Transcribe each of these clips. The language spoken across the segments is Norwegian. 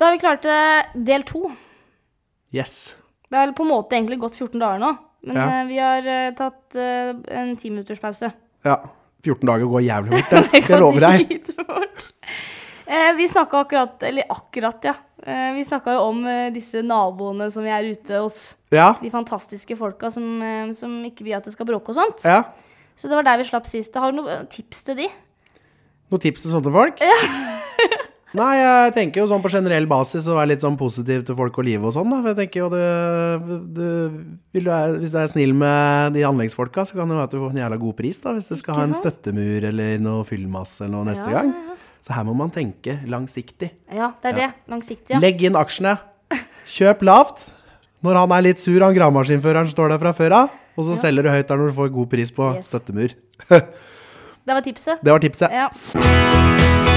Da har vi klart del to. Yes. Det har på en måte egentlig gått 14 dager nå, men Ja. eh, vi har eh, tatt eh, en timinutterspause. Ja. 14 dager går jævlig fort, det. Skal jeg lover deg. Eh, vi snakka akkurat, eller akkurat, ja. Eh, vi snakka jo om eh, disse naboene som vi er ute hos. Ja. De fantastiske folka som, eh, som ikke vil at det skal bråke og sånt. ja. Så det var der vi slapp sist. Har du noen tips til de? Noen tips til sånne folk? Nei, jeg tenker jo sånn på generell basis å være litt sånn positiv til folk og livet og sånn, da. For jeg tenker jo det, det du Hvis du er snill med de anleggsfolka, så kan det være at du får en jævla god pris, da. Hvis du skal ha en støttemur eller noe fyllmasse eller noe neste Ja, gang. ja, Så her må man tenke langsiktig. Ja, det er det. Langsiktig, ja. Legg inn aksjene. Kjøp lavt. Når han er litt sur, han gravemaskinføreren står der fra før av. Og så selger du høyt der når du får god pris på Yes. støttemur. Det var tipset. Det var tipset. Ja.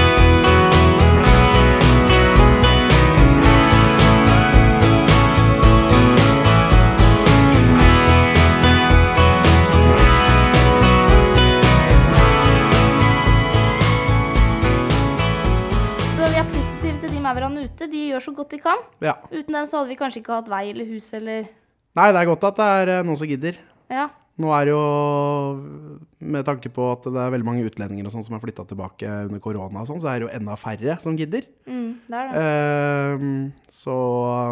Til de maurene ute. De gjør så godt de kan. Ja. Uten dem så hadde vi kanskje ikke hatt vei eller hus eller Nei, det er godt at det er eh, noen som gidder. Ja. Nå er det jo, med tanke på at det er veldig mange utlendinger og sånn som har flytta tilbake under korona og sånn, så er det jo enda færre som gidder. Mm, det er det. Uh, så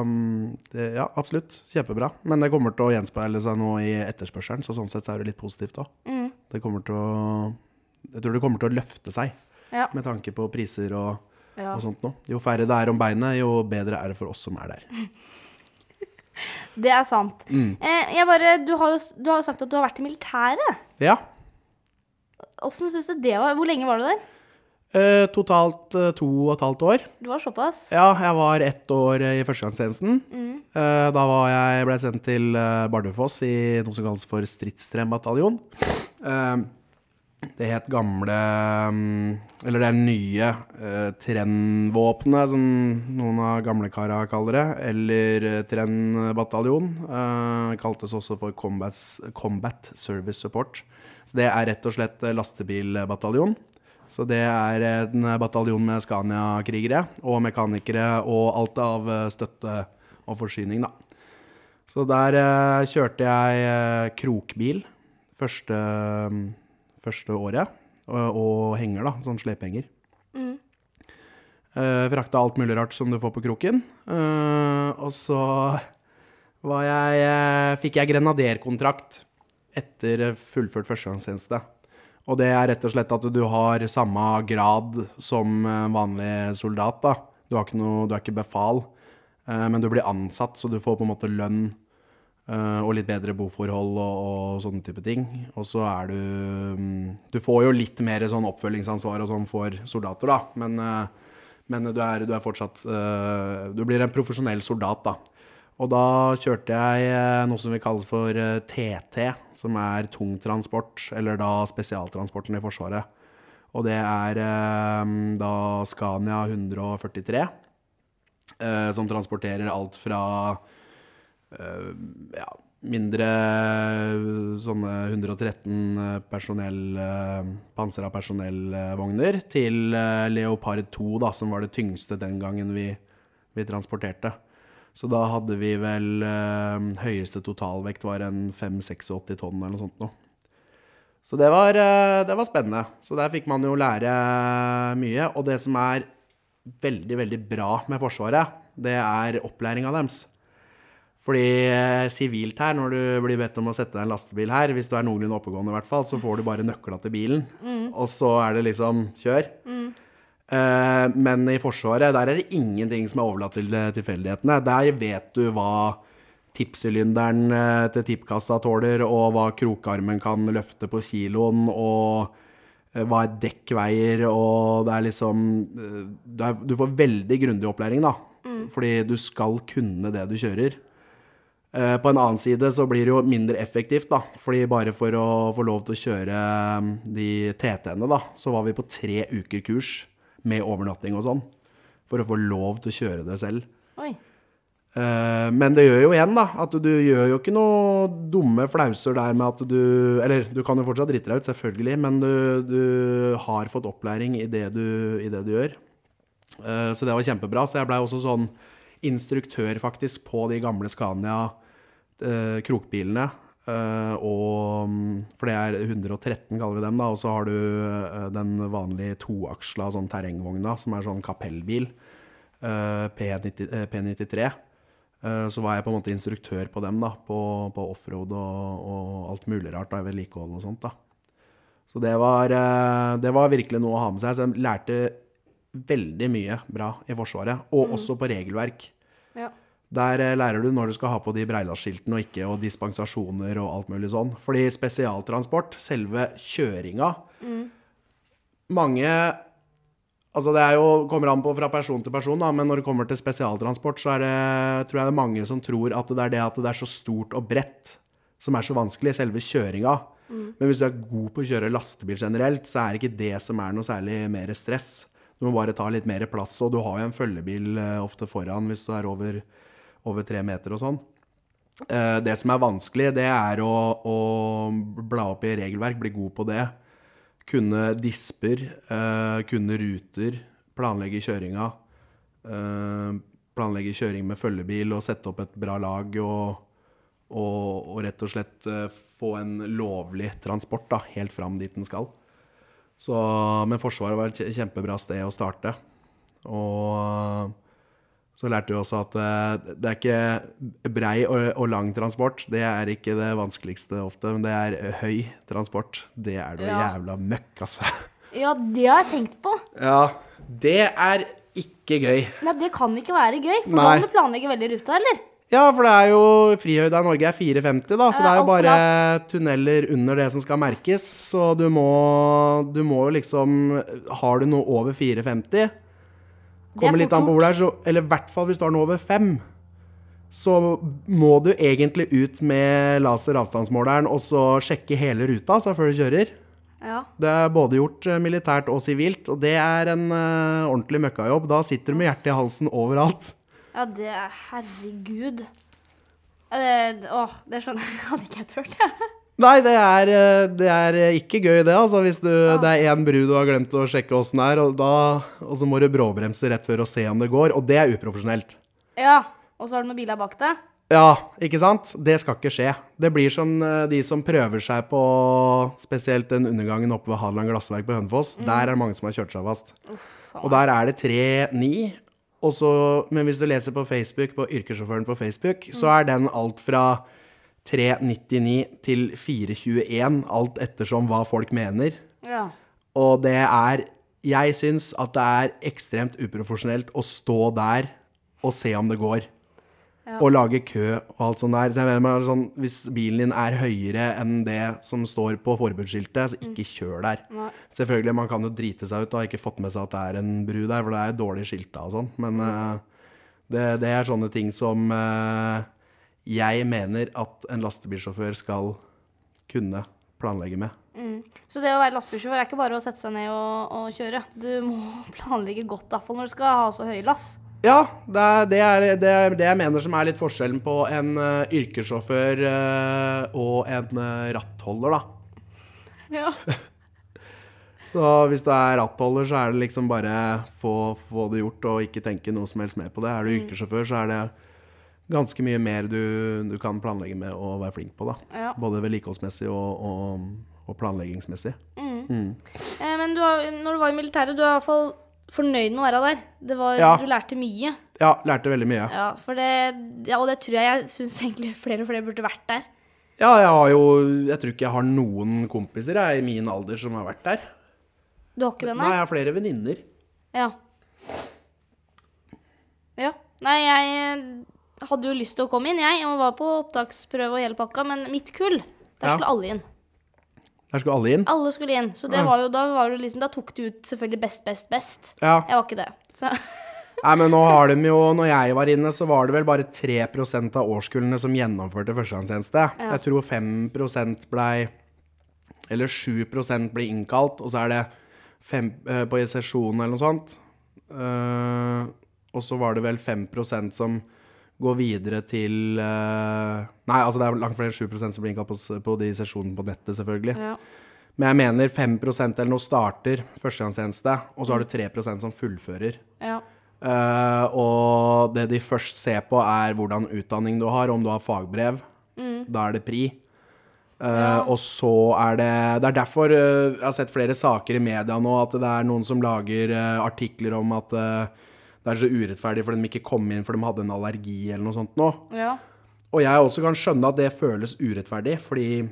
um, det, ja, absolutt. Kjempebra. Men det kommer til å gjenspeile seg nå i etterspørselen, så sånn sett så er det litt positivt òg. Mm, Det kommer til å Jeg tror det kommer til å løfte seg ja. med tanke på priser og, ja. og sånt noe. Jo færre det er om beinet, jo bedre er det for oss som er der. Det er sant. Mm. Eh, jeg bare, du, har jo, du har jo sagt at du har vært i militæret. Ja. Åssen syns du det var? Hvor lenge var du der? Eh, totalt eh, to og et halvt år. Du var såpass? Ja, jeg var ett år eh, i førstegangstjenesten. Mm. Eh, Da var jeg, ble jeg sendt til eh, Bardufoss i noe som kalles for stridstrembataljon. Eh, Det het gamle mm, Eller det er nye eh, trendvåpenet, som noen av gamlekara kaller det. Eller eh, trendbataljon. Eh, Kaltes også for Combat, Combat Service Support. Så det er rett og slett eh, lastebilbataljon. Så det er en bataljon med Scania-krigere og mekanikere og alt av eh, støtte og forsyning, da. Så der eh, kjørte jeg eh, krokbil første, første året. Og, og henger, da. Sånn slepehenger. Mm. Uh, frakta alt mulig rart som du får på kroken. Uh, og så jeg, uh, fikk jeg grenaderkontrakt etter fullført førstegangstjeneste. Og det er rett og slett at du har samme grad som vanlig soldat. da. Du, har ikke noe, du er ikke befal, men du blir ansatt, så du får på en måte lønn eh, og litt bedre boforhold og, og sånne type ting. Og så er du mm, Du får jo litt mer sånn oppfølgingsansvar og sånn for soldater, da, men, uh, men du, er, du er fortsatt uh, Du blir en profesjonell soldat, da. Og da kjørte jeg noe som vi kaller for TT, som er tungtransport, eller da spesialtransporten i Forsvaret. Og det er da Scania 143, eh, som transporterer alt fra ja, mindre sånne 113 personell, eh, pansra personellvogner, til eh, Leopard 2, da, som var det tyngste den gangen vi, vi transporterte. Så da hadde vi vel eh, høyeste totalvekt var en 5-86 tonn eller noe sånt noe. Så det var, eh, det var spennende. Så der fikk man jo lære mye. Og det som er veldig, veldig bra med Forsvaret, det er opplæringa deres. Fordi eh, sivilt her, når du blir bedt om å sette deg en lastebil her, hvis du er noenlunde oppegående i hvert fall, så får du bare nøkla til bilen, og så er det liksom kjør. Eh, men i Forsvaret, der er det ingenting som er overlatt til eh, tilfeldighetene. Der vet du hva tippsylinderen eh, til tippkassa tåler, og hva krokarmen kan løfte på kiloen, og hva et dekk veier, og det er liksom Du får veldig grundig opplæring, da. Fordi du skal kunne det du kjører. Eh, På en annen side så blir det jo mindre effektivt, da. Fordi bare for å få lov til å kjøre eh, de TT-ene, da, så var vi på tre uker kurs med overnatting og sånn. For å få lov til å kjøre det selv. Oi. Eh, Men det gjør jo igjen, da, at du gjør jo ikke noe dumme flauser der med at du Eller du kan jo fortsatt drite deg ut, selvfølgelig, men du, du har fått opplæring i det du, i det du gjør. Eh, så det var kjempebra. Så jeg blei også sånn instruktør, faktisk, på de gamle Scania krokbilene. Eh, og mm, For det er 113, kaller vi dem, da. Og så har du eh, den vanlige toaksla sånn terrengvogna, som er sånn kapellbil. eh, P90, eh, P93. Eh, Så var jeg på en måte instruktør på dem, da. På, på offroad og, og alt mulig rart. da, Vedlikehold og sånt, da. Så det var, eh, det var virkelig noe å ha med seg. Så jeg lærte veldig mye bra i Forsvaret, og også på regelverk. Ja. Der eh, lærer du når du skal ha på de breilaskiltene og ikke, og dispensasjoner og alt mulig sånn. Fordi spesialtransport, selve kjøringa Mange Altså det jo, kommer an på fra person til person, da, men når det kommer til spesialtransport, så er det, tror jeg det er mange som tror at det er det at det er så stort og bredt som er så vanskelig, selve kjøringa. Men hvis du er god på å kjøre lastebil generelt, så er ikke det som er noe særlig mer stress. Du må bare ta litt mer plass, og du har jo en følgebil eh, ofte foran hvis du er over, over tre meter og sånn. Eh, det som er vanskelig, det er å, å bla opp i regelverk, bli god på det. Kunne disper, eh, kunne ruter, planlegge kjøringa. eh, planlegge kjøring med følgebil og sette opp et bra lag og, og, og rett og slett få en lovlig transport da, helt fram dit den skal. Så, men Forsvaret var et kjempebra sted å starte. Og så lærte vi også at eh, det er ikke brei og, og lang transport. Det er ikke det vanskeligste ofte, men det er høy transport. Det er noe Ja. jævla møkk, altså. ja, det har jeg tenkt på. Ja, det er ikke gøy. Nei, det kan ikke være gøy. For Nei. må du planlegge veldig ruta, eller? Ja, for det er jo frihøyda i Norge er 4,50, da, så det er jo bare tunneler under det som skal merkes. Så du må, du må liksom Har du noe over 4,50 Kommer litt an på hvor det er, så, eller i hvert fall hvis du har noe over fem, så må du egentlig ut med laser avstandsmåleren og så sjekke hele ruta så før du kjører. Ja. Det er både gjort eh, militært og sivilt, og det er en uh, ordentlig møkkajobb. Da sitter du med hjertet i halsen overalt. ja, det er Herregud. Eh, åh, det skjønner jeg. Hadde ikke jeg turt, jeg. Nei, det er, eh, det er ikke gøy det, altså. Hvis du, det er én bru du har glemt å sjekke åssen er, og, da, og så må du bråbremse rett før og se om det går. Og det er uprofesjonelt. Ja. Og så har du noen biler bak deg. Ja, ikke sant? Det skal ikke skje. Det blir som eh, de som prøver seg på spesielt den undergangen oppe ved Hadeland glassverk på Hønefoss. Der er det mange som har kjørt seg fast. Og der er det 3-9. Men hvis du leser på Facebook, på yrkessjåføren på Facebook, så er den alt fra 3,99 til 4,21, alt ettersom hva folk mener. Ja. Og det er Jeg syns at det er ekstremt uprofesjonelt å stå der og se om det går. Og lage kø og alt sånt der. Så jeg mener meg sånn, Hvis bilen din er høyere enn det som står på forbudsskiltet, så ikke kjør der. Nei. Selvfølgelig, man kan jo drite seg ut og har ikke fått med seg at det er en bru der, for det er dårlig skilta og sånn. Men uh, det, det er sånne ting som eh, jeg mener at en lastebilsjåfør skal kunne planlegge med. Så det å være lastebilsjåfør er ikke bare å sette seg ned og, og kjøre. Du må planlegge godt, i hvert fall når du skal ha så høye lass. Ja, det er det, er, det er det jeg mener som er litt forskjellen på en uh, yrkessjåfør uh, og en uh, rattholder, da. Ja. Så hvis du er rattholder, så er det liksom bare få, få det gjort og ikke tenke noe som helst mer på det. Er du yrkessjåfør, så er det ganske mye mer du, du kan planlegge med å være flink på, da. Ja. Både vedlikeholdsmessig og, og, og planleggingsmessig. Eh, men du har, når du var i militæret, du er fall fornøyd med å være der. Det var, Ja. Du lærte mye. Ja, lærte veldig mye. Ja, for det, ja, og det tror jeg jeg syns egentlig flere og flere burde vært der. Ja, jeg har jo Jeg tror ikke jeg har noen kompiser jeg, i min alder som har vært der. Du har ikke det, Nei, nei? jeg har flere venninner. Ja. Ja. Nei, jeg hadde jo lyst til å komme inn, jeg, og var på opptaksprøve og hele pakka, men mitt kull, der Ja. skulle alle inn. Der skulle alle inn. Alle skulle inn. Så det var jo, da, var det liksom, da tok du ut selvfølgelig best, best, best. Ja. Jeg var ikke det. Så Nei, men nå har de jo, når jeg var inne, så var det vel bare 3% av årskullene som gjennomførte førstegangstjeneste. Ja. Jeg tror 5% blei Eller 7% ble innkalt, og så er det fem, eh, på sesjonen eller noe sånt. Uh, og så var det vel 5% som går videre til uh, Nei, altså det er langt flere enn 7% som blir innkalt på, på de sesjonene på nettet, selvfølgelig. ja. Men jeg mener 5% eller noe starter førstegangstjeneste, og så har du 3% som fullfører. ja. Uh, og det de først ser på, er hvordan utdanning du har, om du har fagbrev. Da er det pri. Eh, Og så er det Det er derfor jeg har sett flere saker i media nå, at det er noen som lager artikler om at det er så urettferdig fordi de ikke kom inn for de hadde en allergi eller noe sånt nå. Ja. Og jeg også kan skjønne at det føles urettferdig, fordi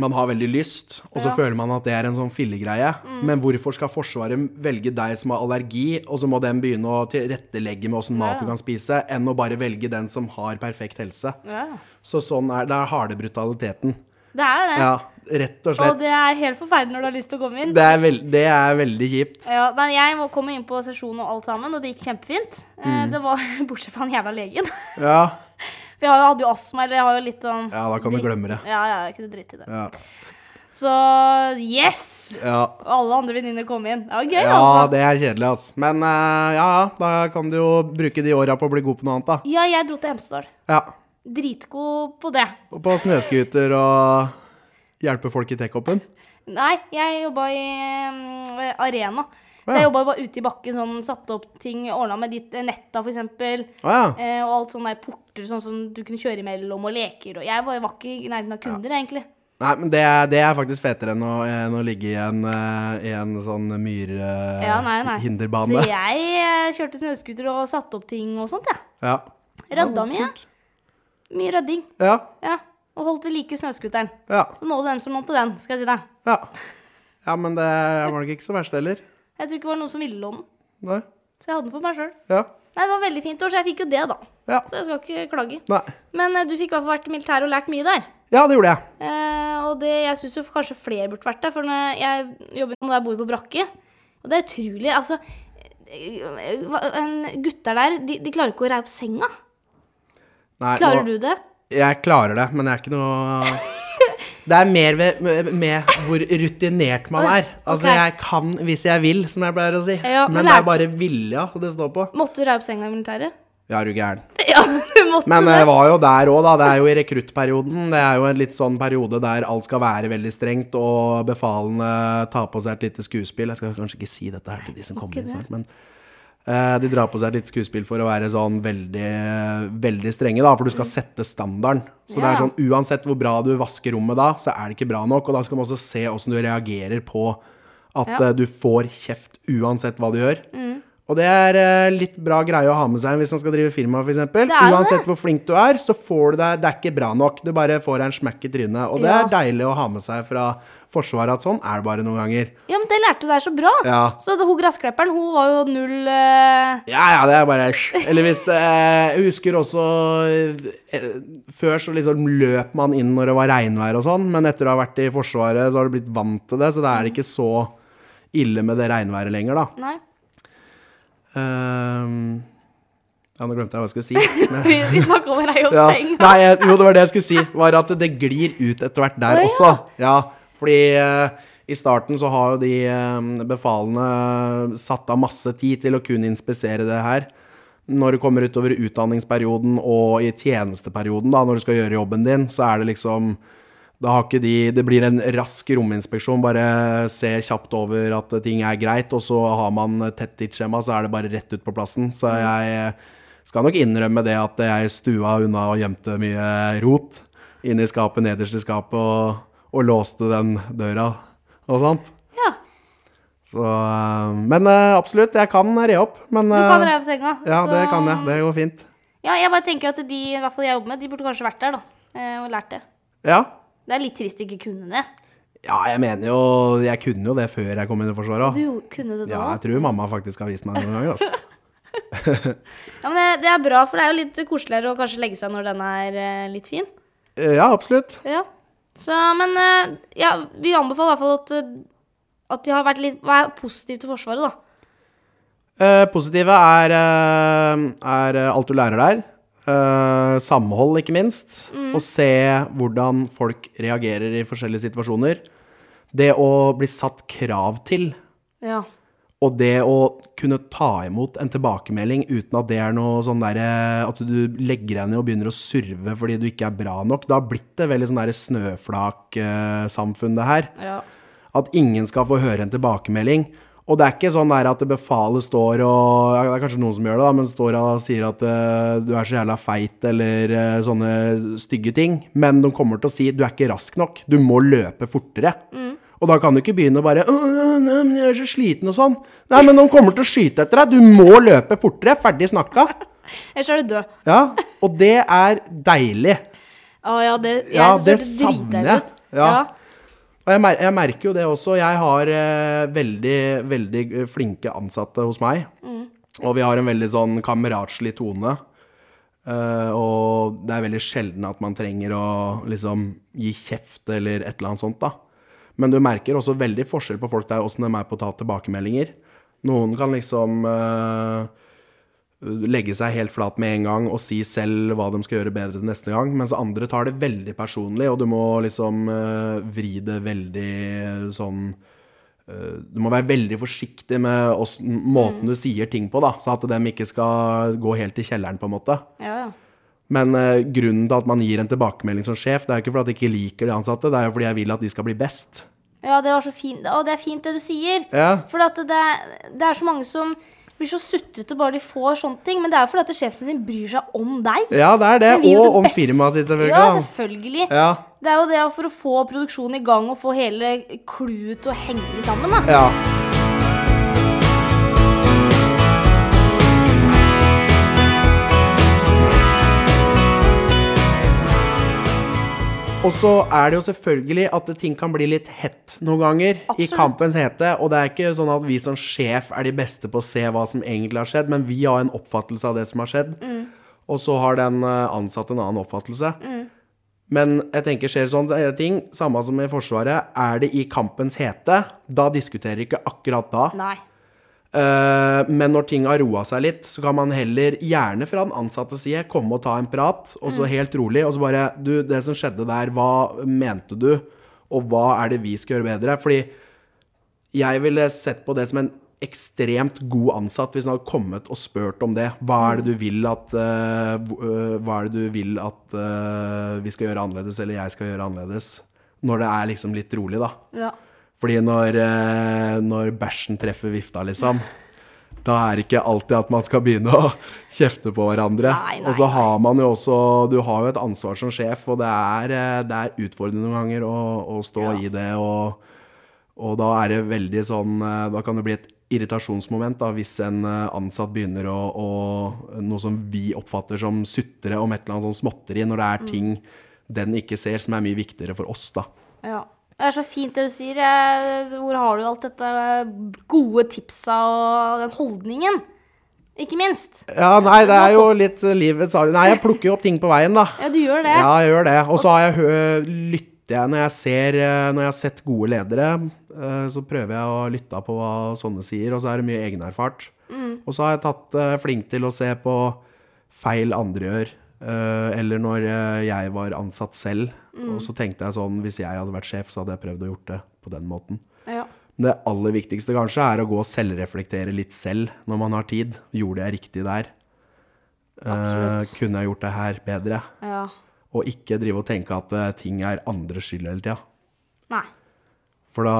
man har veldig lyst, og så Ja. føler man at det er en sånn fillegreie. Men hvorfor skal Forsvaret velge deg som har allergi, og så må den begynne å tilrettelegge med åssen mat Ja. du kan spise, enn å bare velge den som har perfekt helse? ja. Så sånn er det er harde brutaliteten. Det er det. Ja, rett og slett. Og det er helt forferdelig når du har lyst til å komme inn. Det er, veld det er veldig kjipt. Ja, men jeg må komme inn på sesjonen og alt sammen, og det gikk kjempefint. Mm. Eh, Det var bortsett fra han jævla legen. Ja, For jeg hadde jo astma, eller jeg har jo litt sånn ja da kan du glemme det. Ja, ja, jeg kunne drite i det. Ja. Så yes! Ja. Alle andre venninner kom inn. Det var gøy, ja, altså. det er kjedelig, altså. Men uh, ja, ja, da kan du jo bruke de åra på å bli god på noe annet, da. Ja, jeg dro til Hemsedal. Ja. Dritgod på det. På snøscooter og hjelpe folk i take-upen. Nei, jeg jobba i um, Arena. Så Ja. jeg jobba bare ute i bakken, sånn, satte opp ting, ordna med ditt eh, netta, for eksempel. Ja. Eh, og alt sånne der porter sånn som du kunne kjøre imellom, og leker. Og jeg var, var ikke i nærheten av kunder, egentlig. Nei, men det det er faktisk fetere enn å, enn å ligge i en, eh, i en sånn Ja, nei, nei. Så jeg eh, kjørte snøscooter og satte opp ting og sånt, jeg. Ja. Rydda mye. Mye rødding. Ja. Ja. Og holdt ved like snøscooteren. Ja. Så nå den som lånte den, skal jeg si deg. Ja. ja, men det var nok ikke så verst heller. Jeg tror ikke det var noen som ville låne den, Nei. så jeg hadde den for meg sjøl. Ja. Nei, det var veldig fint år, så jeg fikk jo det, da. Ja. Så jeg skal ikke klage. Nei. Men eh, du fikk i hvert fall vært i militæret og lært mye der. Ja, det gjorde jeg. Eh, og det, jeg syns jo kanskje flere burde vært der, for når jeg jobber når jeg bor på brakke. Og det er utrolig Altså, eh, en gutter der, de, de klarer ikke å reie opp senga. Nei, Klarer nå- du det? Jeg klarer det, men jeg er ikke noe Det er mer ved, med, hvor rutinert man er. Altså, okay. jeg kan hvis jeg vil, som jeg pleier å si. Ja, men men det er bare vilja det står på. Måtte du reie opp senga i militæret? Ja, er du gæren. Ja, du måtte Men det. var jo der òg, da. Det er jo i rekruttperioden. Det er jo en litt sånn periode der alt skal være veldig strengt, og befalene tar på seg et lite skuespill. Jeg skal kanskje ikke si dette her til de som kommer inn snart, men de drar på seg litt skuespill for å være sånn veldig, veldig strenge, da. For du skal sette standarden. Så det er sånn uansett hvor bra du vasker rommet da, så er det ikke bra nok. Og da skal man også se åssen du reagerer på at Ja. Mm. eh, du får kjeft uansett hva du gjør. Og det er eh, litt bra greie å ha med seg hvis man skal drive firma, f.eks. Uansett det. hvor flink du er, så får du deg Det er ikke bra nok. Du bare får deg en smekk i trynet. Og det Ja. er deilig å ha med seg fra Forsvaret at sånn er det bare noen ganger. Ja, men det lærte du der så bra. Ja. Så det, hun gressklipperen, hun var jo null uh... Ja, ja, det er bare Eller hvis det Jeg husker også eh, Før så liksom løp man inn når det var regnvær og sånn, men etter å ha vært i Forsvaret, så har du blitt vant til det, så da er det ikke så ille med det regnværet lenger, da. Nei. Ehm, ja, nå glemte jeg hva jeg skulle si. Men, Vi, vi snakka om deg opp ja. senga. Nei, jeg, jo, det var det jeg skulle si. Var at det glir ut etter hvert der Å, ja. også. Ja, fordi uh, i starten så har jo de eh, befalene satt av masse tid til å kunne inspisere det her. Når det kommer utover utdanningsperioden og i tjenesteperioden, da, når du skal gjøre jobben din, så er det liksom da har ikke de Det blir en rask rominspeksjon. Bare se kjapt over at ting er greit, og så har man tett tidsskjema, så er det bare rett ut på plassen. Så jeg skal nok innrømme det at jeg stua unna og gjemte mye rot inni skapet, nederst i skapet, og, og låste den døra og sånt. Ja, Så, øh, men øh, absolutt, jeg kan re opp. Men du kan re opp senga. Ja, det kan jeg. Det går fint. Ja, jeg bare tenker at de i hvert fall jeg jobber med, de burde kanskje vært der, da. eh, Og lært det. Ja. Det er litt trist du ikke kunne det. ja, jeg mener jo Jeg kunne jo det før jeg kom inn i Forsvaret. Du kunne det da. Ja, jeg tror mamma faktisk har vist meg det noen ganger. Altså. Ja, men det, det er bra, for det er jo litt koseligere å kanskje legge seg når den er eh, litt fin. Eh, Ja, absolutt. Ja. Så, men eh, ja, vi anbefaler i hvert fall at, at de har vært litt Vær positiv til Forsvaret, da. Eh, positive er, er alt du lærer der. Eh, samhold, ikke minst. og se hvordan folk reagerer i forskjellige situasjoner. Det å bli satt krav til. Ja. Og det å kunne ta imot en tilbakemelding uten at det er noe sånn derre At du legger deg ned og begynner å surve fordi du ikke er bra nok. Det har blitt det veldig sånn derre snøflaksamfunn, det her. ja. At ingen skal få høre en tilbakemelding. Og det er ikke sånn der at befalet står og ja, Det er kanskje noen som gjør det, da, men står og sier at uh, du er så jævla feit eller uh, sånne stygge ting. Men de kommer til å si du er ikke rask nok. Du må løpe fortere. Og da kan du ikke begynne å bare nei, men 'Jeg er så sliten' og sånn. Nei, men de kommer til å skyte etter deg. Du må løpe fortere. Ferdig snakka. Ellers er du død. Ja, og det er deilig. Å ja, det, jeg Ja, det savner jeg. Ja. Ja. Og jeg, mer jeg merker jo det også. Jeg har eh, veldig, veldig eh, flinke ansatte hos meg. Og vi har en veldig sånn kameratslig tone. Uh, og det er veldig sjelden at man trenger å liksom gi kjeft eller et eller annet sånt, da. Men du merker også veldig forskjell på folk der, åssen de er på å ta tilbakemeldinger. Noen kan liksom eh, legge seg helt flat med en gang og si selv hva de skal gjøre bedre den neste gang, mens andre tar det veldig personlig, og du må liksom uh, vri det veldig sånn uh, Du må være veldig forsiktig med oss, måten du sier ting på, da, så at de ikke skal gå helt i kjelleren, på en måte. Ja, ja. Men uh, grunnen til at man gir en tilbakemelding som sjef, det er jo ikke fordi jeg ikke liker de ansatte, det er jo fordi jeg vil at de skal bli best. Ja, det var så fint. Å, det er fint det du sier. Ja. For at det, det er så mange som blir så sutrete bare de får sånne ting. Men det er jo fordi at sjefen din bryr seg om deg. Ja, det er det. Jo Og det om firmaet sitt, selvfølgelig. Ja, selvfølgelig. Ja. Det er jo det for å få produksjonen i gang og få hele clouet til å henge sammen, da. Ja. Og så er det jo selvfølgelig at ting kan bli litt hett noen ganger i kampens hete. Og det er ikke sånn at vi som sjef er de beste på å se hva som egentlig har skjedd, men vi har en oppfattelse av det som har skjedd. Og så har den eh, ansatte en annen oppfattelse. Men jeg tenker skjer sånne ting, samme som i Forsvaret, er det i kampens hete, da diskuterer ikke akkurat da. Nei. Eh, men når ting har roa seg litt, så kan man heller, gjerne fra den ansattes side, komme og ta en prat, og så helt rolig, og så bare Du, det som skjedde der, hva mente du? Og hva er det vi skal gjøre bedre? Fordi jeg ville sett på det som en ekstremt god ansatt hvis han hadde kommet og spurt om det. Hva er det du vil at uh, du vil at uh, vi skal gjøre annerledes, eller jeg skal gjøre annerledes? Når det er liksom litt rolig, da. Ja. Fordi når, eh, når bæsjen treffer vifta, liksom, da er det ikke alltid at man skal begynne å kjefte på hverandre. Nei, nei, og så har man jo også Du har jo et ansvar som sjef, og det er, eh, det er utfordrende noen ganger å, å stå Ja. i det. Og, og da er det veldig sånn eh, Da kan det bli et irritasjonsmoment da, hvis en ansatt begynner å, å Noe som vi oppfatter som sutre om et eller annet sånn småtteri, når det er ting den ikke ser, som er mye viktigere for oss, da. ja. Det er så fint det du sier. Hvor har du alt dette gode tipsa og den holdningen? Ikke minst. Ja, nei, det er jo litt livets arv. Nei, jeg plukker jo opp ting på veien, da. Ja, du gjør det. Ja, jeg gjør det. Og så har jeg jeg når jeg ser eh, Når jeg har sett gode ledere, eh, så prøver jeg å lytte på hva sånne sier, og så er det mye egenerfart. Og så har jeg tatt eh, flink til å se på feil andre gjør. Eh, eller når eh, jeg var ansatt selv. Og så tenkte jeg sånn Hvis jeg hadde vært sjef, så hadde jeg prøvd å gjort det på den måten. Ja. Det aller viktigste kanskje er å gå og selvreflektere litt selv når man har tid. Gjorde jeg riktig der? Eh, kunne jeg gjort det her bedre? ja. Og ikke drive og tenke at eh, ting er andres skyld hele tida. For da,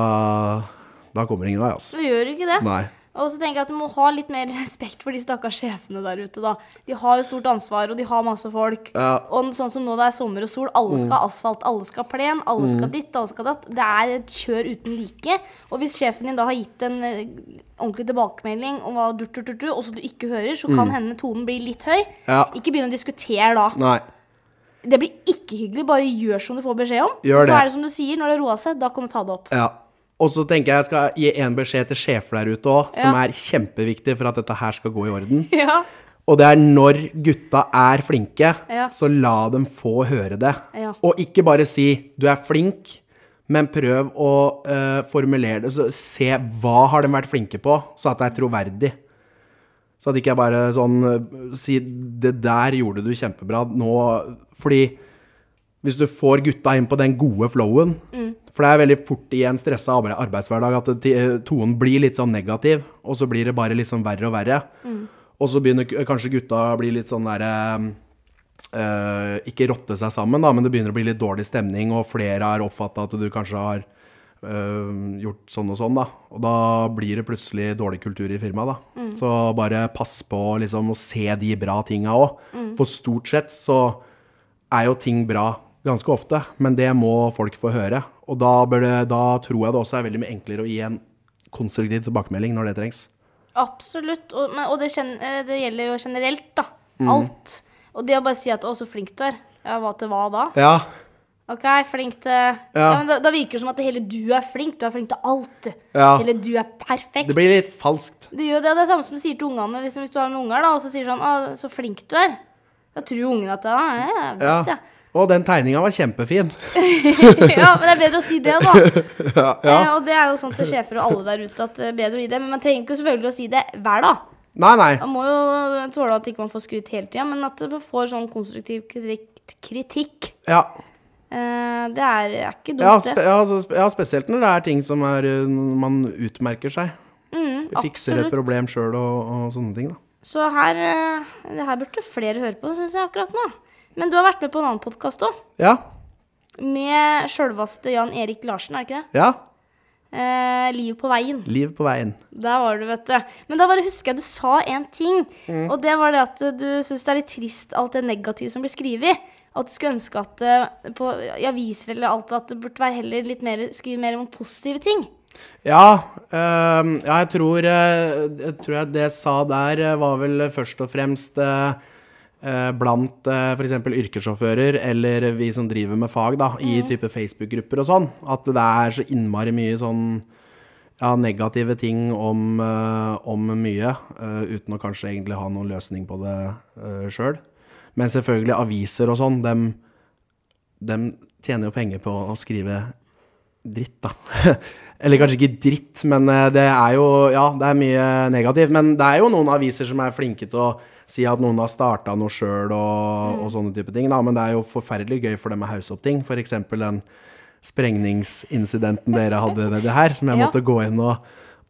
da kommer ingen vei, altså. Du gjør ikke det. Nei. Og så tenker jeg at du må ha litt mer respekt for de stakkars sjefene der ute, da. De har jo stort ansvar, og de har masse folk. Ja. Og sånn som nå det er sommer og sol, alle skal ha asfalt, alle skal ha plen, alle skal ditt, alle skal datt. Det er et kjør uten like. Og hvis sjefen din da har gitt en eh, ordentlig tilbakemelding om hva durt, durt, durt, og så du ikke hører, så kan hende tonen bli litt høy. Ja. Ikke begynn å diskutere da. Nei. Det blir ikke hyggelig. Bare gjør som du får beskjed om. Gjør så er det som du sier, når det roer seg, da kan du ta det opp. Ja. Og så tenker jeg jeg skal gi en beskjed til sjefer der ute òg, som Ja. er kjempeviktig for at dette her skal gå i orden. Ja. Og det er når gutta er flinke, Ja. så la dem få høre det. Ja. Og ikke bare si 'du er flink', men prøv å uh, formulere det. Så se hva har de vært flinke på, så at det er troverdig. Så at ikke jeg bare sånn eh, si 'det der gjorde du kjempebra', nå Fordi hvis du får gutta inn på den gode flowen For det er veldig fort i en stressa arbeidshverdag at tonen blir litt sånn negativ, og så blir det bare litt sånn verre og verre. Og så begynner kanskje gutta å bli litt sånn derre øh, Ikke rotte seg sammen, da, men det begynner å bli litt dårlig stemning, og flere har oppfatta at du kanskje har øh, gjort sånn og sånn, da. Og da blir det plutselig dårlig kultur i firmaet, da. Så bare pass på liksom, å se de bra tinga òg. For stort sett så er jo ting bra ganske ofte, men det må folk få høre. Og da, bør det, da tror jeg det også er veldig mye enklere å gi en konstruktiv tilbakemelding når det trengs. Absolutt. Og, men, og det, eh, det gjelder jo generelt, da. Mm. Alt. Og det å bare si at 'å, så flink du er', ja, hva til hva da? Ja, OK, flink til ja. Ja. men da, da virker det som at det hele du er flink. Du er flink til alt. Ja. Hele du er perfekt. det blir litt falskt. Det gjør det. Det er det samme som du sier til ungene liksom, hvis du har noen unger, da, og så sier sånn 'Å, så flink du er'. Da tror jo ungene at ja, ja, ja, visst, ja. Og den tegninga var kjempefin. ja, men det er bedre å si det, da. Ja, ja. Eh, og det er jo sånn til sjefer og alle der ute at det er bedre å gi det. Men man trenger ikke selvfølgelig å si det hver dag. Nei, nei. Man må jo tåle at ikke man får skryt hele tida, men at man får sånn konstruktiv kritikk. Ja. Eh, det er, er ikke dumt, Ja, det. ja, altså, spe- ja, spesielt når det er ting som er, uh, man utmerker seg. Mm, Fikser et problem sjøl og, og sånne ting. da. Så her, eh, det her burde flere høre på, syns jeg akkurat nå. Men du har vært med på en annen podkast òg. Ja. Med sjølveste Jan Erik Larsen, er det ikke det? Ja. Eh, Liv på veien. Liv på veien. Der var du, vet du. Men da bare husker jeg du sa en ting. Mm. Og det var det at du syns det er litt trist alt det negative som blir skrevet. At du skulle ønske at det på i aviser eller alt at det burde være heller litt mer skrive mer om positive ting. Ja, øh, ja jeg tror eh, Jeg tror jeg det jeg sa der, eh, var vel først og fremst eh, eh, blant uh, f.eks. yrkessjåfører eller vi som driver med fag, da, i type Facebook-grupper og sånn. At det er så innmari mye sånn ja, negative ting om, eh, om mye, eh, uten å kanskje egentlig ha noen løsning på det uh, sjøl. Men selvfølgelig aviser og sånn, dem, dem tjener jo penger på å skrive dritt, da. Eller kanskje ikke dritt, men eh, det er jo Ja, det er mye negativt. Men det er jo noen aviser som er flinke til å si at noen har starta noe sjøl og, og sånne type ting. Da. Men det er jo forferdelig gøy for dem å hausse opp ting. F.eks. den sprengningsincidenten dere hadde nedi her, som jeg Ja. måtte gå inn og,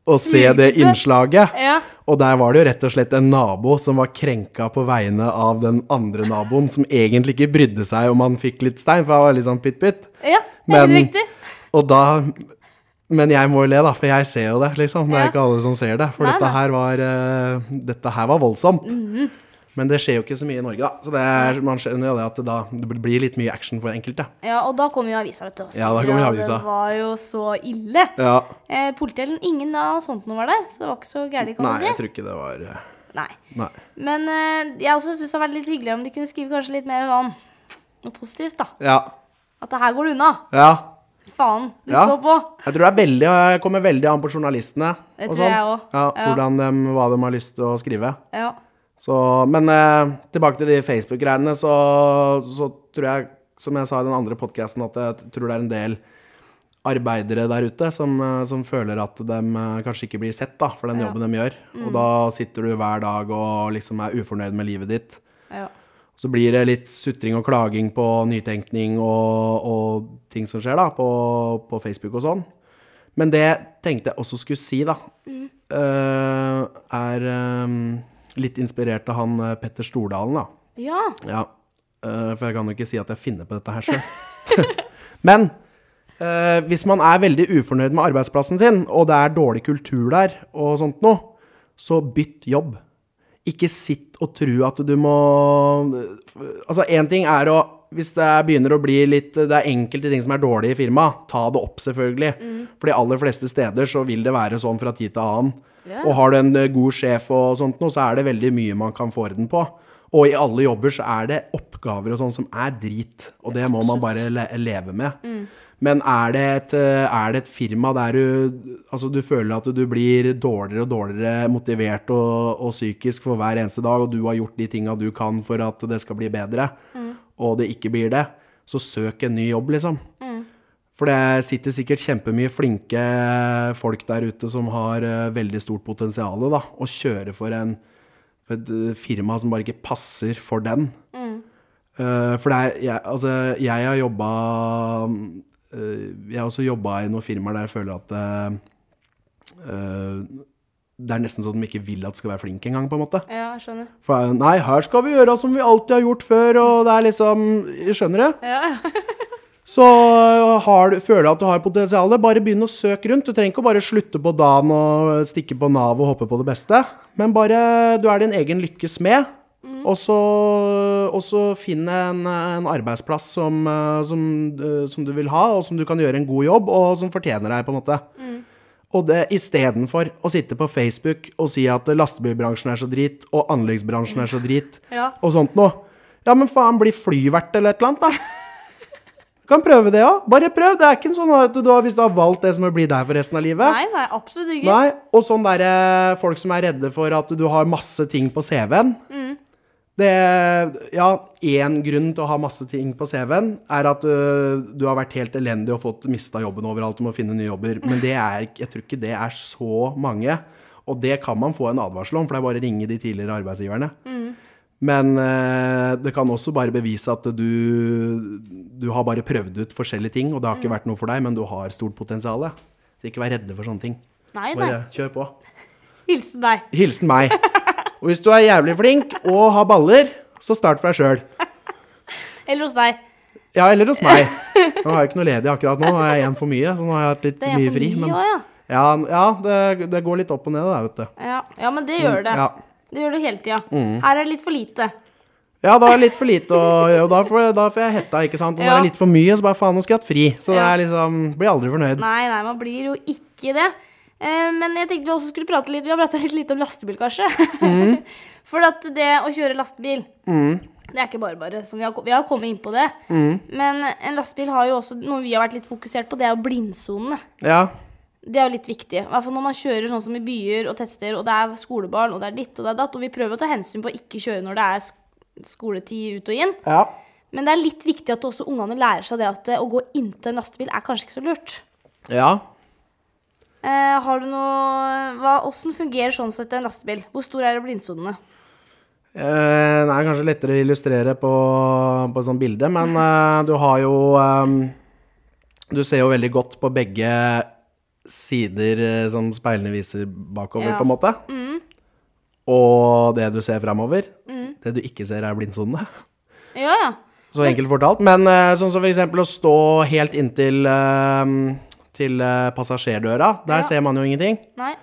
og se det innslaget. Ja. Og der var det jo rett og slett en nabo som var krenka på vegne av den andre naboen, som egentlig ikke brydde seg om han fikk litt stein, for han var litt sånn pytt-pytt. Ja, Men- helt riktig. Og da Men jeg må jo le, da, for jeg ser jo det, liksom. Det er ikke alle som ser det. For Nei, dette her var uh, Dette her var voldsomt. Mhm. Men det skjer jo ikke så mye i Norge, da. Så det er, man skjønner jo det at det, da, det blir litt mye action for enkelte. Ja, og da kom jo avisa, vet du. og Ja, da kom jo avisa. Det var jo så ille. Ja. Eh, Politiet, ingen av sånt noe var der, så det var ikke så gærent, kan Nei, du si. jeg tror ikke det var eh, Nei. Nei. Men eh, jeg også syns det hadde vært litt hyggeligere om de kunne skrive kanskje litt mer sånn noe positivt, da. Ja. At det her går det unna. Ja. Faen, de Ja. står på. Jeg tror det er veldig, jeg kommer veldig an på journalistene. Det og tror jeg sånn. også. Ja, Ja. hvordan de, hva de har lyst til å skrive. Ja. Så, men eh, tilbake til de Facebook-greiene, så, så tror jeg, som jeg sa i den andre podkasten, at jeg tror det er en del arbeidere der ute som, eh, som føler at de eh, kanskje ikke blir sett da, for den jobben de gjør. Og da sitter du hver dag og liksom er ufornøyd med livet ditt. ja. Så blir det litt sutring og klaging på nytenkning og, og ting som skjer da, på, på Facebook og sånn. Men det tenkte jeg også skulle si, da, eh, er eh, litt inspirert av han eh, Petter Stordalen, da. ja. Ja, for jeg kan jo ikke si at jeg finner på dette her sjøl. Men hvis man er veldig ufornøyd med arbeidsplassen sin, og det er dårlig kultur der, og sånt noe, så bytt jobb. Ikke sitt og tro at du må Altså, én ting er å Hvis det begynner å bli litt Det er enkelte ting som er dårlig i firmaet, ta det opp, selvfølgelig. For de aller fleste steder så vil det være sånn fra tid til annen. Yeah. Og har du en eh, god sjef og sånt noe, så er det veldig mye man kan få orden på. Og i alle jobber så er det oppgaver og sånn som er drit, og det må man bare le leve med. Men er det, et, eh, er det et firma der du Altså du føler at du blir dårligere og dårligere motivert og, og psykisk for hver eneste dag, og du har gjort de tinga du kan for at det skal bli bedre, og det ikke blir det, så søk en ny jobb, liksom. For det sitter sikkert kjempemye flinke folk der ute som har eh, veldig stort potensial da, og kjører for, en, for et eh, firma som bare ikke passer for den. Eh, for det er, jeg, altså, jeg har jobba Jeg har også jobba i noen firmaer der jeg føler at eh, eh, det er nesten sånn at de ikke vil at du skal være flink engang, på en måte. ja, jeg skjønner. For nei, her skal vi gjøre som vi alltid har gjort før, og det er liksom Skjønner du? Ja. Så har du, føler du at du har potensial, bare begynn å søke rundt. Du trenger ikke bare slutte på dagen og stikke på Nav og håpe på det beste. Men bare du er din egen lykkes smed. Og så, og så finne en, en arbeidsplass som, eh, som, eh, som du vil ha, og som du kan gjøre en god jobb, og som fortjener deg, på en måte. Og det istedenfor å sitte på Facebook og si at lastebilbransjen er så drit, og anleggsbransjen er så drit, Ja. og sånt noe. Ja, men faen, bli flyvert eller et eller annet, da. Du kan prøve det òg. Bare prøv. Det er ikke sånn at du, hvis du har valgt det som vil bli deg for resten av livet. Nei, nei, absolutt ikke. Nei, Og sånn derre folk som er redde for at du har masse ting på CV-en. Det Ja, én grunn til å ha masse ting på CV-en er at uh, du har vært helt elendig og fått mista jobben overalt og må finne nye jobber. Men det er, jeg tror ikke det er så mange. Og det kan man få en advarsel om, for det er bare å ringe de tidligere arbeidsgiverne. Men uh, det kan også bare bevise at du, du har bare prøvd ut forskjellige ting, og det har ikke vært noe for deg, men du har stort potensial. Så ikke vær redde for sånne ting. Nei, nei. Bare kjør på. Hilsen deg. Hilsen meg. Og hvis du er jævlig flink og har baller, så start for deg sjøl. Eller hos deg. Ja, eller hos meg. Nå har jeg ikke noe ledig akkurat nå. Nå har jeg én for mye, så nå har jeg hatt litt er mye fri. Men også, ja. ja, ja det, det går litt opp og ned der, vet du. ja. Ja, men det gjør det. Ja. Det gjør det hele tida. Mm. Her er det litt for lite. Ja, da er det litt for lite, og, og da, får, da får jeg hetta, ikke sant. Og når det er litt for mye, så bare faen, nå skal jeg hatt fri. Så det er liksom Blir aldri fornøyd. Nei, nei, man blir jo ikke det. Eh, men jeg tenkte vi også skulle prate litt Vi har prata litt lite om lastebil, kanskje. Mm. For at det å kjøre lastebil Det er ikke bare bare. Som vi, har, vi har kommet inn på det. Mm. Men en lastebil har jo også noe vi har vært litt fokusert på, det er jo blindsonene. Ja. Det er jo litt viktig. I hvert fall når man kjører sånn som i byer og tettsteder, og det er skolebarn, og det er ditt og det er datt. Og vi prøver å ta hensyn på å ikke kjøre når det er skoletid ut og inn. ja. Men det er litt viktig at også ungene lærer seg det at eh, å gå inntil en lastebil er kanskje ikke så lurt. Ja. Eh, har du noe hva, Hvordan fungerer sånn sett en lastebil? Hvor stor er blindsonene? Eh, det er kanskje lettere å illustrere på, på et sånt bilde, men eh, du har jo eh, Du ser jo veldig godt på begge sider eh, som speilene viser bakover, Ja. på en måte. Og det du ser framover. Det du ikke ser, er blindsonene. Ja, ja. Så enkelt fortalt. Men eh, sånn som for eksempel å stå helt inntil til eh, passasjerdøra. Der Ja. ser man jo ingenting. Nei.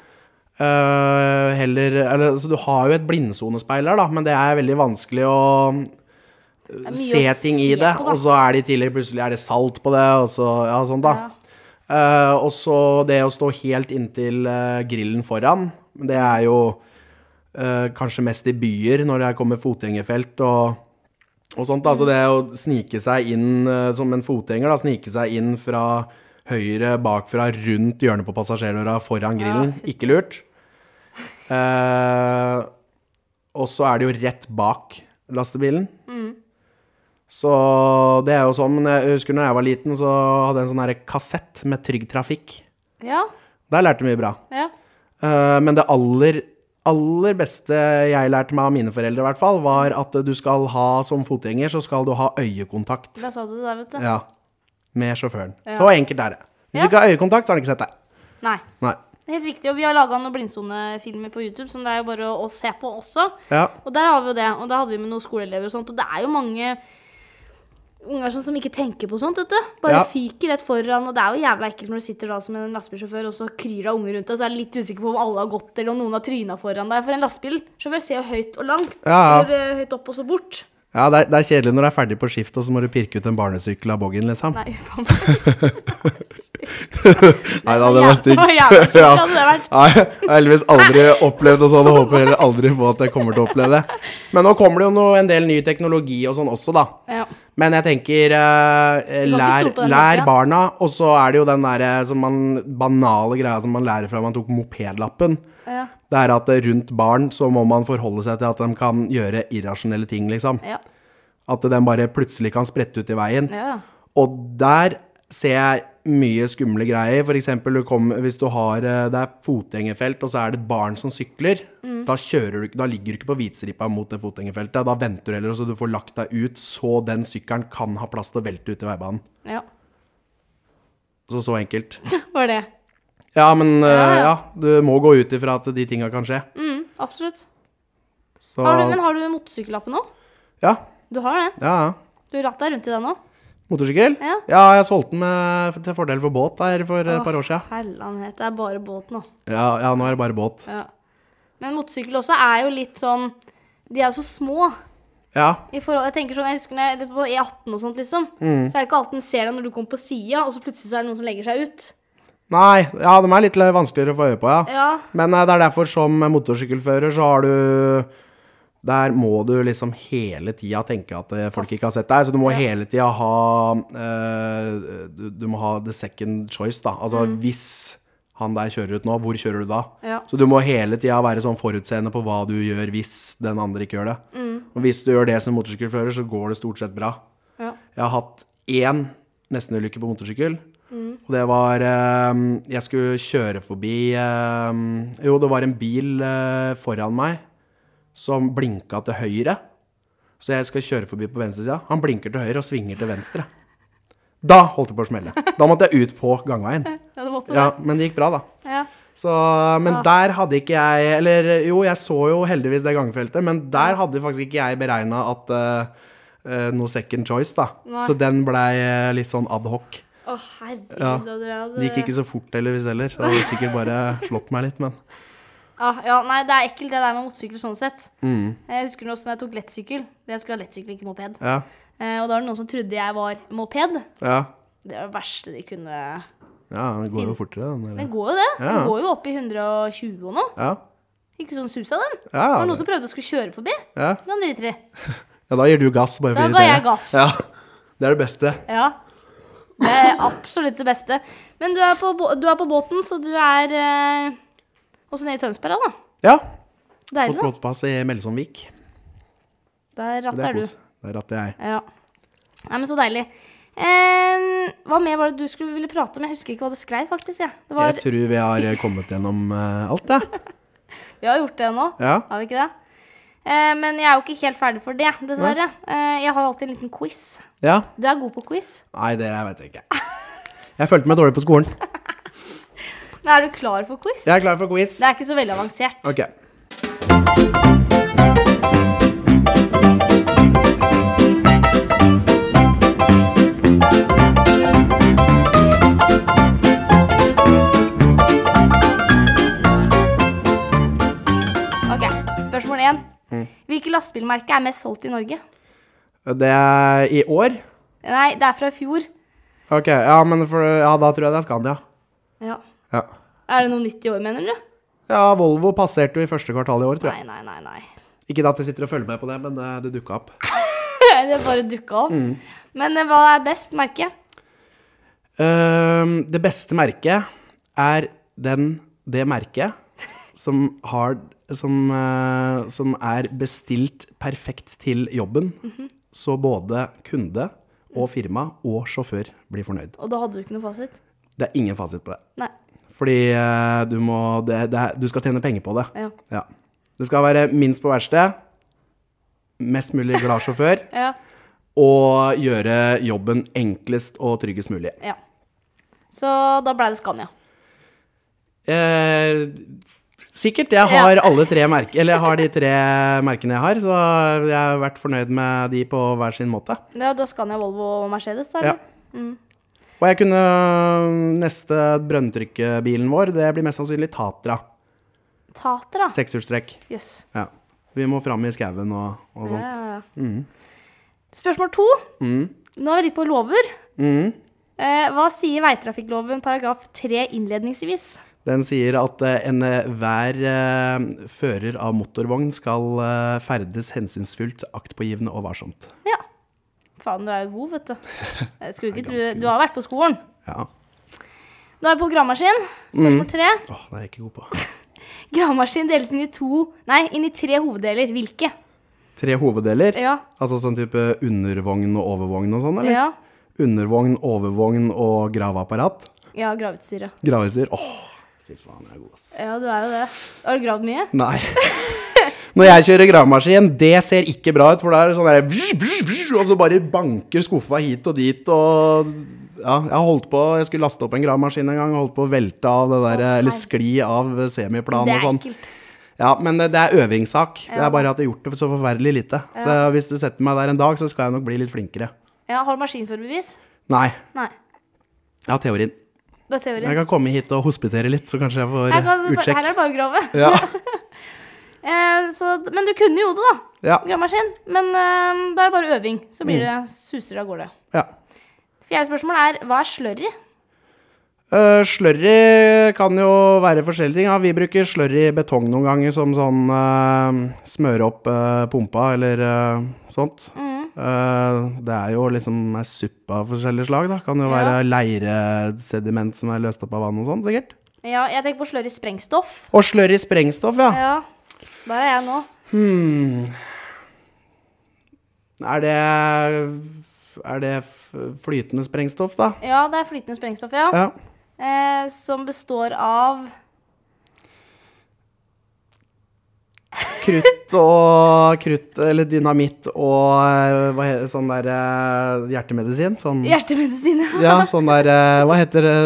Uh, heller eller, Så du har jo et blindsonespeil der, da, men det er veldig vanskelig å mye se ting i se det. på, og så er det i tillegg plutselig er det salt på det, og så Ja, sånn, da. Ja. Uh, og så det å stå helt inntil uh, grillen foran, det er jo eh, kanskje mest i byer når det kommer fotgjengerfelt og, og sånt. Altså det å snike seg inn eh, som en fotgjenger, da, snike seg inn fra høyre bakfra rundt hjørnet på passasjerdøra foran grillen, ikke lurt. Eh, og så er det jo rett bak lastebilen. Så det er jo sånn, men jeg husker når jeg var liten, så hadde jeg en sånn kassett med Trygg Trafikk. Ja. Der lærte jeg mye bra. ja. Eh, men det aller, aller beste jeg lærte meg av mine foreldre, i hvert fall, var at du skal ha, som fotgjenger, så skal du ha øyekontakt. Da sa du det vet du. Ja. Med sjåføren. Ja. Så enkelt er det. Hvis Ja. du ikke har øyekontakt, så har du ikke sett deg. Nei. Nei. Det Helt riktig. Og vi har laga noen blindsonefilmer på YouTube som det er jo bare å, å se på også. Ja. Og der har vi jo det. Og da hadde vi med noen skoleelever og sånt. Og det er jo mange unger som ikke tenker på sånt, vet du. Bare Ja. fyker rett foran. Og det er jo jævla ekkelt når du sitter da som en lastebilsjåfør, og så kryr det av unger rundt deg, så er du litt usikker på om alle har gått, eller om noen har tryna foran deg. For en lastebilsjåfør ser jo høyt og langt. Ja, ja. Eller eh, høyt opp og så bort. Ja, det er, det er kjedelig når du er ferdig på skift, og så må du pirke ut en barnesykkel av boggen, liksom. Nei, faen. Nei da, det var stygt. Ja. Nei, jeg har heldigvis aldri opplevd noe sånn, og håper heller aldri på at jeg kommer til å oppleve det. Men nå kommer det jo noe, en del ny teknologi og sånn også, da. Ja. Men jeg tenker eh, lær, lær barna, og så er det jo den der eh, som man, banale greia som man lærer fra man tok mopedlappen. Ja. Det er at rundt barn så må man forholde seg til at de kan gjøre irrasjonelle ting, liksom. Ja. At de bare plutselig kan sprette ut i veien. ja. Og der ser jeg mye skumle greier. For eksempel du kom, hvis du har eh, Det er fotgjengerfelt, og så er det et barn som sykler. Mm. Da, du, da ligger du ikke på hvitstripa mot det fotgjengerfeltet. Da venter du heller så du får lagt deg ut, så den sykkelen kan ha plass til å velte ut i veibanen. ja. Så så enkelt. Var det. Ja, men eh, Ja, ja. ja, du må gå ut ifra at de tinga kan skje. Mm, absolutt. Så Har du, men har du motorsykkellappen nå? ja, Du har det? ja, ja. Du ratt deg rundt i den nå? Motorsykkel? Ja. jeg solgte den med, til fordel for båt der for et par år siden. Hellanhet, det er bare båt nå. Ja, ja, nå er det bare båt. Ja. Men motorsykkel også er jo litt sånn De er jo så små. Ja, I forhold, jeg tenker sånn, jeg husker når jeg, på E18 og sånt, liksom. Mm. Så er det ikke alltid en ser deg når du kommer på sida, og så plutselig så er det noen som legger seg ut. Nei, ja, de er litt vanskeligere å få øye på, ja. Ja. Men eh, det er derfor som motorsykkelfører så har du Der må du liksom hele tida tenke at eh, folk ikke har sett deg. Så du må Ja. hele tida ha uh, du, du må ha the second choice, da. Altså hvis han der kjører ut nå, hvor kjører du da? Ja. Så du må hele tida være sånn forutseende på hva du gjør hvis den andre ikke gjør det. Og hvis du gjør det som motorsykkelfører, så går det stort sett bra. Ja. Jeg har hatt én nestenulykke på motorsykkel. Og det var eh, Jeg skulle kjøre forbi eh, Jo, det var en bil eh, foran meg som blinka til høyre. Så jeg skal kjøre forbi på venstresida. Han blinker til høyre og svinger til venstre. Da holdt det på å smelle. Da måtte jeg ut på gangveien. Ja, det måtte Ja, men det gikk bra, da. Ja. Så, men der hadde ikke jeg Eller jo, jeg så jo heldigvis det gangfeltet, men der hadde faktisk ikke jeg beregna at uh, uh, noe second choice, da. Nei. Så den blei litt sånn ad hoc. Å, herregud. Ja. Adrian. Det gikk ikke så fort heldigvis heller. Det hadde sikkert bare slått meg litt, men Ah, ja, nei, det er ekkelt det der med motorsykkel sånn sett. mm, Jeg husker også når jeg tok lettsykkel. Jeg skulle ha lettsykkel, ikke moped. ja. Eh, og da var det noen som trodde jeg var moped. Ja. Det var det verste de kunne ja, den går jo fortere, den. Den går jo det. Ja. Den går jo opp i 120 og noe. Ja. Ikke sånn susa, den. Ja, Det var noen som prøvde å skulle kjøre forbi. ja. Den driter i. ja, da gir du gass, bare Da ga jeg gass. Ja. Det er det beste. Ja. Det er absolutt det beste. Men du er på, du er på båten, så du er eh, også nede i Tønsberg, da. Ja. Deilig, Fått da. båtpass i Melsomvik. Der Så det er du. kos. Der ratter jeg. Ja. Nei, men så deilig. Eh, hva mer var det du skulle ville prate om? Jeg husker ikke hva du skrev, faktisk. Ja. Det var, Jeg tror vi har eh, kommet gjennom eh, alt, jeg. vi har gjort det nå, Ja. har vi ikke det? Eh, men jeg er jo ikke helt ferdig for det, dessverre. Eh, jeg har alltid en liten quiz. ja. Du er god på quiz. Nei, det vet jeg ikke. Jeg følte meg dårlig på skolen. Men er du klar for quiz? Jeg er klar for quiz. Det er ikke så veldig avansert. Ok. Ok, Spørsmål én. Mm. Hvilket lastebilmerke er mest solgt i Norge? Det er i år? Nei, det er fra i fjor. Ok, ja, men for, ja, da tror jeg det er Scandia. Ja. Ja. Er det noe nytt i år, mener du? ja, Volvo passerte jo i første kvartal i år, tror jeg. Nei, nei, nei. nei. Ikke at jeg sitter og følger med på det, men eh, det dukka opp. det bare dukka opp. Mm. Men eh, hva er best merke? Uh, det beste merket er den, det merket som har som, eh, som er bestilt perfekt til jobben, Mhm. så både kunde og firma og sjåfør blir fornøyd. Og da hadde du ikke noe fasit? Det er ingen fasit på det. Nei. Fordi eh, du må det, det Du skal tjene penger på det. Ja. Ja. Det skal være minst på verksted, mest mulig glad sjåfør, Ja. og gjøre jobben enklest og tryggest mulig. ja. Så da ble det Scania. Eh, sikkert. Jeg har alle tre merke, eller jeg har de tre merkene jeg har, så jeg har vært fornøyd med de på hver sin måte. Ja, da Scania, Volvo og Mercedes, da? Ja. Mm. Og jeg kunne Neste brønntrykkebilen vår, det blir mest sannsynlig Tatra. Tatra? Sekshjulstrekk. Jøss. Ja. Vi må fram i skauen og, og sånt. ja, ja. Mm. Spørsmål to. Nå er vi litt på lover. Mm. Eh, hva sier veitrafikkloven paragraf 3 innledningsvis? Den sier at eh, enhver eh, fører av motorvogn skal eh, ferdes hensynsfullt, aktpågivende og varsomt. Ja. Faen, du er jo god, vet du. Jeg skulle ikke tro Du har vært på skolen. Ja. Nå er vi på gravemaskin. Spørsmål tre. Åh, det er jeg ikke god på. Gravemaskin deles inn i to Nei, inn i tre hoveddeler. Hvilke? Tre hoveddeler? Ja. Altså sånn type undervogn og overvogn og sånn, eller? Ja, Undervogn, overvogn og graveapparat. ja graveutstyret. Graveutstyr. Åh, fy faen, jeg er god, ass. Ja, du er jo det. Har du gravd mye? Nei. Når jeg kjører gravemaskin, det ser ikke bra ut, for da er det sånn der Og så bare banker skuffa hit og dit og Ja, jeg holdt på Jeg skulle laste opp en gravemaskin en gang, holdt på å velte av det der, eller skli av semiplan Det er sånn. ekkelt. Ja, men det, det er øvingssak. Det er bare at jeg har gjort det så forferdelig lite. Så hvis du setter meg der en dag, så skal jeg nok bli litt flinkere. Ja, har du maskinførerbevis? Nei. Nei. Jeg har teorien. Det er teorien. Jeg kan komme hit og hospitere litt, så kanskje jeg får kan, utsjekk. her er det bare å grave. Ja. Eh, så, men du kunne jo det, da. Ja. Gravemaskin. Men eh, da er det bare øving. Så blir Mm. det suser av gårde. ja. Fjerde spørsmål er hva er slurry? Uh, slurry kan jo være forskjellige ting. Ja, vi bruker slurry i betong noen ganger som sånn uh, smøre opp uh, pumpa eller uh, sånt. Mm. Eh, det er jo liksom ei suppe av forskjellige slag. da. Kan jo være leiresediment som er løst opp av vann og sånn, sikkert. Ja, jeg tenker på slurry sprengstoff. Og i sprengstoff, ja. Ja. Der er jeg nå. Hmm. Er det Er det flytende sprengstoff, da? Ja, det er flytende sprengstoff, ja. Ja. Eh, som består av Krutt og Krutt eller dynamitt og eh, hva heter sånn der eh, hjertemedisin? Sånn, hjertemedisin. ja. ja, sånn der eh, Hva heter det?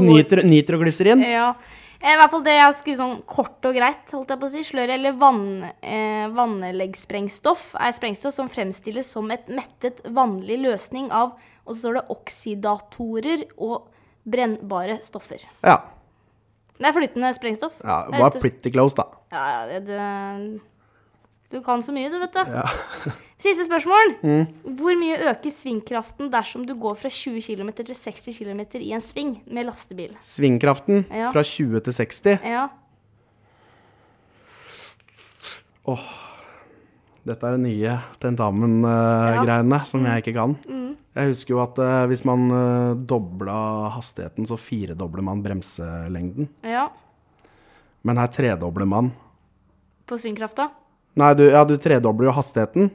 Nitro, nitroglyserin? Ja. I hvert fall det jeg har skrevet sånn kort og greit, holdt jeg på å si. Slør eller vann, eh, vannleggssprengstoff er sprengstoff som fremstilles som et mettet vanlig løsning av Og så står det oksidatorer og brennbare stoffer. Ja. Det er flytende sprengstoff. ja var pretty close, da. Ja, ja, du, du kan så mye, du, vet du. Ja. Siste spørsmål. Mm. Hvor mye øker svingkraften dersom du går fra 20 km til 60 km i en sving med lastebil? Svingkraften Ja. fra 20 til 60. Ja. Dette er det nye tentamen-greiene som jeg ikke kan. Mm. Jeg husker jo at uh, hvis man uh, dobla hastigheten, så firedobler man bremselengden. ja. Men her tredobler man. På svingkrafta? Nei, du, ja, du tredobler jo hastigheten.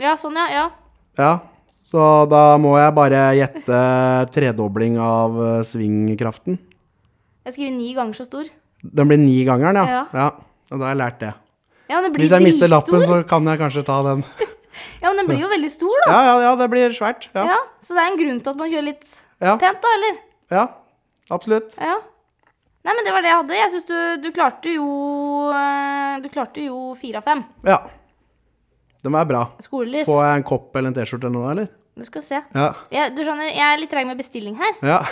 Ja, sånn, ja. ja. Ja, så da må jeg bare gjette tredobling av eh, svingkraften. Jeg skriver ni ganger så stor. Den blir nigangeren, ja. Ja. ja. Og da har jeg lært det. Ja, men det blir Hvis jeg mister lappen, så kan jeg kanskje ta den. Ja, men den blir jo veldig stor, da. Ja, ja, ja, det blir svært. Ja, Ja, Så det er en grunn til at man kjører litt ja, pent, da, eller? ja absolutt. Ja. Nei, men det var det jeg hadde. Jeg syns du, du klarte jo eh, Du klarte jo fire av fem. Ja. De var bra. Skolelys. Får jeg en kopp eller en T-skjorte eller noe, eller? Du skal se. Ja. Jeg, du skjønner, jeg er litt treg med bestilling her, Ja,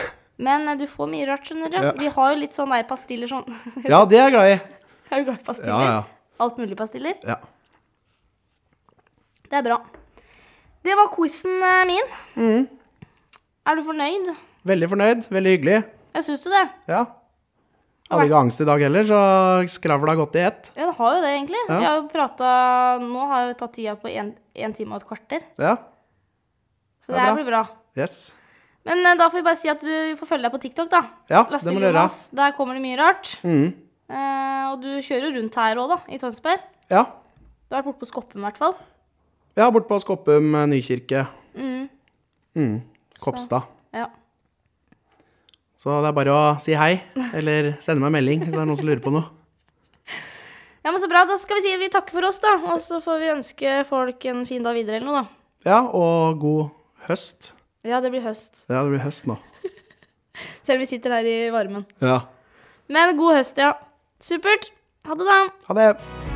men eh, du får mye rart, skjønner du. Ja. Vi har jo litt sånn der pastiller sånn. ja det er jeg glad i. er du glad i pastiller? Ja, ja. Alt mulig pastiller. ja. Det er bra. Det var quizen eh, min. Mm. Er du fornøyd? Veldig fornøyd. Veldig hyggelig. Jeg syns du det? Ja. Hadde ikke angst i dag heller, så skravla godt i ett. Ja, det har jo det, egentlig. Ja. Vi har jo prata Nå har vi tatt tida på én time og et kvarter. Ja. Så Det det er her bra. blir bra. Yes. Men eh, da får vi bare si at du får følge deg på TikTok, da. Ja, det må du gjøre. Der kommer det mye rart. Mm. Eh, og du kjører rundt her òg, da, i Tønsberg. Ja. Du har vært borte på Skoppen, i hvert fall. Ja, bort på Skoppum eh, Nykirke. Mm. Mm. Kopstad. Ja. Så det er bare å si hei, eller sende meg melding hvis det er noen som lurer på noe. ja, men så bra. Da skal vi si vi takker for oss, da. Og så får vi ønske folk en fin dag videre, eller noe, da. Ja, og god høst. Ja, det blir høst. Ja, det blir høst nå. Selv om vi sitter her i varmen. Ja. Men god høst, ja. Supert. Ha det, da. Ha det.